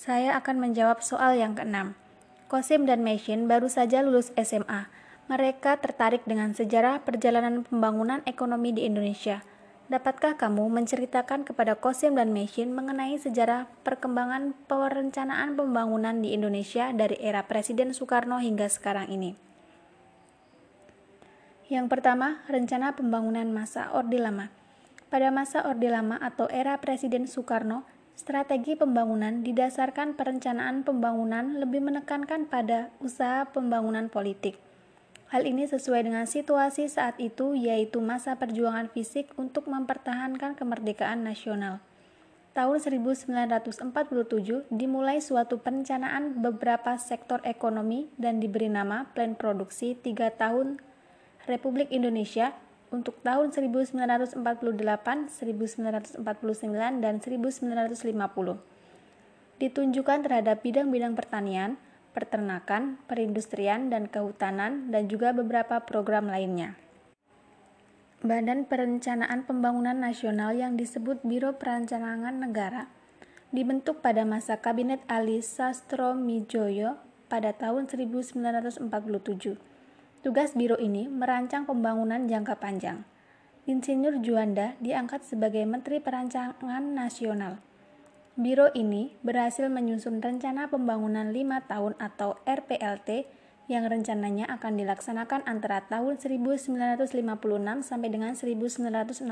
Saya akan menjawab soal yang keenam. Kosim dan Meshin baru saja lulus SMA. Mereka tertarik dengan sejarah perjalanan pembangunan ekonomi di Indonesia. Dapatkah kamu menceritakan kepada Kosim dan Meshin mengenai sejarah perkembangan perencanaan pembangunan di Indonesia dari era Presiden Soekarno hingga sekarang ini? Yang pertama, rencana pembangunan masa Orde Lama. Pada masa Orde Lama atau era Presiden Soekarno, Strategi pembangunan didasarkan perencanaan pembangunan lebih menekankan pada usaha pembangunan politik. Hal ini sesuai dengan situasi saat itu, yaitu masa perjuangan fisik untuk mempertahankan kemerdekaan nasional. Tahun 1947 dimulai suatu perencanaan beberapa sektor ekonomi dan diberi nama Plan Produksi tiga tahun Republik Indonesia untuk tahun 1948, 1949, dan 1950. Ditunjukkan terhadap bidang-bidang pertanian, peternakan, perindustrian, dan kehutanan, dan juga beberapa program lainnya. Badan Perencanaan Pembangunan Nasional yang disebut Biro Perencanaan Negara dibentuk pada masa Kabinet Ali Sastro Mijoyo pada tahun 1947 Tugas biro ini merancang pembangunan jangka panjang. Insinyur Juanda diangkat sebagai Menteri Perancangan Nasional. Biro ini berhasil menyusun rencana pembangunan lima tahun atau RPLT yang rencananya akan dilaksanakan antara tahun 1956 sampai dengan 1961.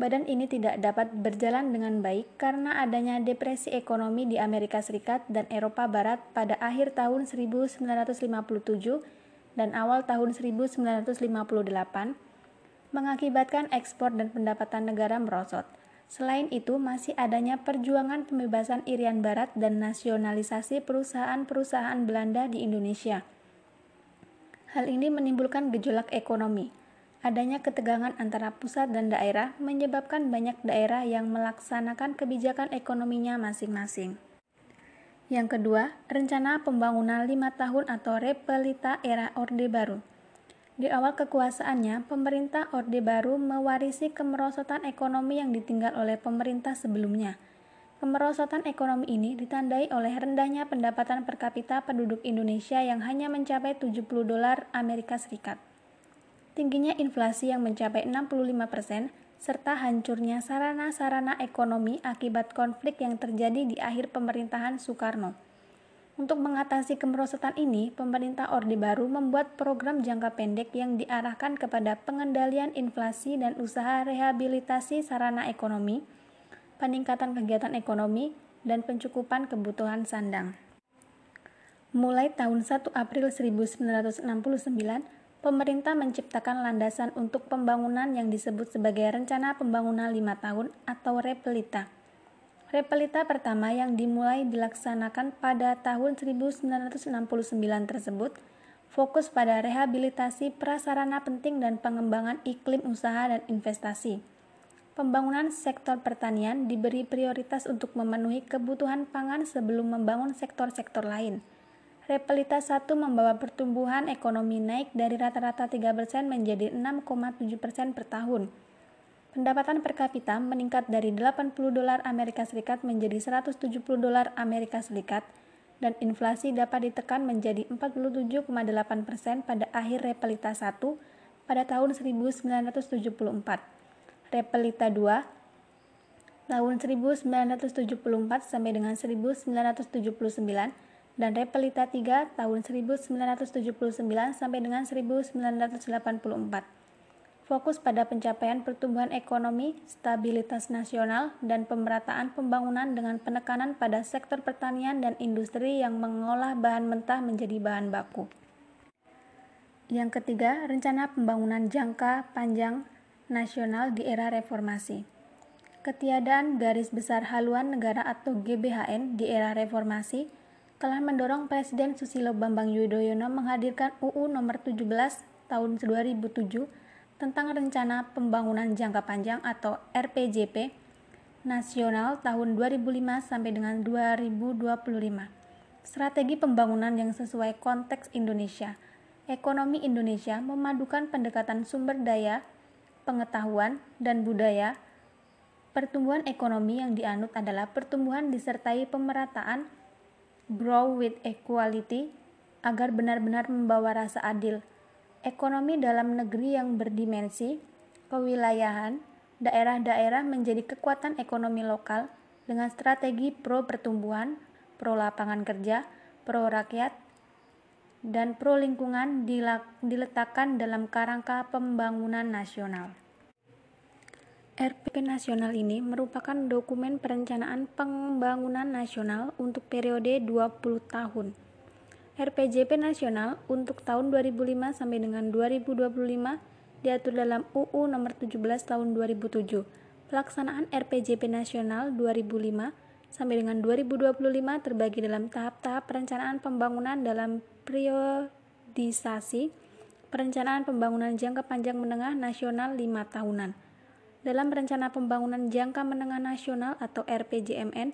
Badan ini tidak dapat berjalan dengan baik karena adanya depresi ekonomi di Amerika Serikat dan Eropa Barat pada akhir tahun 1957 dan awal tahun 1958 mengakibatkan ekspor dan pendapatan negara merosot. Selain itu, masih adanya perjuangan pembebasan Irian Barat dan nasionalisasi perusahaan-perusahaan Belanda di Indonesia. Hal ini menimbulkan gejolak ekonomi. Adanya ketegangan antara pusat dan daerah menyebabkan banyak daerah yang melaksanakan kebijakan ekonominya masing-masing. Yang kedua, rencana pembangunan lima tahun atau repelita era Orde Baru. Di awal kekuasaannya, pemerintah Orde Baru mewarisi kemerosotan ekonomi yang ditinggal oleh pemerintah sebelumnya. Kemerosotan ekonomi ini ditandai oleh rendahnya pendapatan per kapita penduduk Indonesia yang hanya mencapai 70 dolar Amerika Serikat. Tingginya inflasi yang mencapai 65 persen, serta hancurnya sarana-sarana ekonomi akibat konflik yang terjadi di akhir pemerintahan Soekarno. Untuk mengatasi kemerosotan ini, pemerintah Orde Baru membuat program jangka pendek yang diarahkan kepada pengendalian inflasi dan usaha rehabilitasi sarana ekonomi, peningkatan kegiatan ekonomi, dan pencukupan kebutuhan sandang. Mulai tahun 1 April 1969, pemerintah menciptakan landasan untuk pembangunan yang disebut sebagai Rencana Pembangunan Lima Tahun atau Repelita. Repelita pertama yang dimulai dilaksanakan pada tahun 1969 tersebut fokus pada rehabilitasi prasarana penting dan pengembangan iklim usaha dan investasi. Pembangunan sektor pertanian diberi prioritas untuk memenuhi kebutuhan pangan sebelum membangun sektor-sektor lain – Repelita 1 membawa pertumbuhan ekonomi naik dari rata-rata 3% menjadi 6,7% per tahun. Pendapatan per kapita meningkat dari 80 dolar Amerika Serikat menjadi 170 dolar Amerika Serikat dan inflasi dapat ditekan menjadi 47,8% pada akhir Repelita 1 pada tahun 1974. Repelita 2 tahun 1974 sampai dengan 1979 dan Repelita 3 tahun 1979 sampai dengan 1984. Fokus pada pencapaian pertumbuhan ekonomi, stabilitas nasional, dan pemerataan pembangunan dengan penekanan pada sektor pertanian dan industri yang mengolah bahan mentah menjadi bahan baku. Yang ketiga, rencana pembangunan jangka panjang nasional di era reformasi. Ketiadaan garis besar haluan negara atau GBHN di era reformasi telah mendorong Presiden Susilo Bambang Yudhoyono menghadirkan UU Nomor 17 Tahun 2007 tentang Rencana Pembangunan Jangka Panjang atau RPJP nasional tahun 2005 sampai dengan 2025. Strategi pembangunan yang sesuai konteks Indonesia. Ekonomi Indonesia memadukan pendekatan sumber daya, pengetahuan, dan budaya Pertumbuhan ekonomi yang dianut adalah pertumbuhan disertai pemerataan grow with equality agar benar-benar membawa rasa adil. Ekonomi dalam negeri yang berdimensi kewilayahan, daerah-daerah menjadi kekuatan ekonomi lokal dengan strategi pro pertumbuhan, pro lapangan kerja, pro rakyat, dan pro lingkungan diletakkan dalam kerangka pembangunan nasional. RPP nasional ini merupakan dokumen perencanaan pembangunan nasional untuk periode 20 tahun. RPJP nasional untuk tahun 2005 sampai dengan 2025 diatur dalam UU nomor 17 tahun 2007. Pelaksanaan RPJP nasional 2005 sampai dengan 2025 terbagi dalam tahap-tahap perencanaan pembangunan dalam periodisasi perencanaan pembangunan jangka panjang menengah nasional 5 tahunan. Dalam Rencana Pembangunan Jangka Menengah Nasional atau RPJMN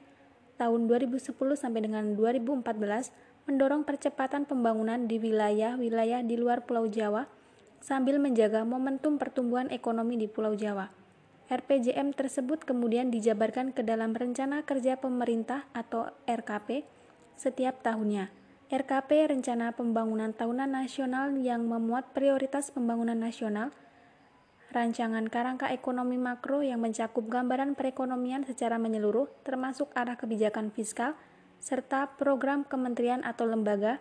tahun 2010 sampai dengan 2014 mendorong percepatan pembangunan di wilayah-wilayah di luar Pulau Jawa sambil menjaga momentum pertumbuhan ekonomi di Pulau Jawa. RPJM tersebut kemudian dijabarkan ke dalam Rencana Kerja Pemerintah atau RKP setiap tahunnya. RKP Rencana Pembangunan Tahunan Nasional yang memuat prioritas pembangunan nasional, rancangan kerangka ekonomi makro yang mencakup gambaran perekonomian secara menyeluruh termasuk arah kebijakan fiskal, serta program kementerian atau lembaga,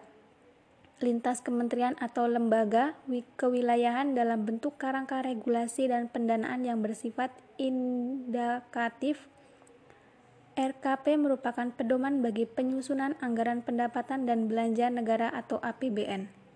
lintas kementerian atau lembaga kewilayahan dalam bentuk kerangka regulasi dan pendanaan yang bersifat indikatif. RKP merupakan pedoman bagi penyusunan anggaran pendapatan dan belanja negara atau APBN.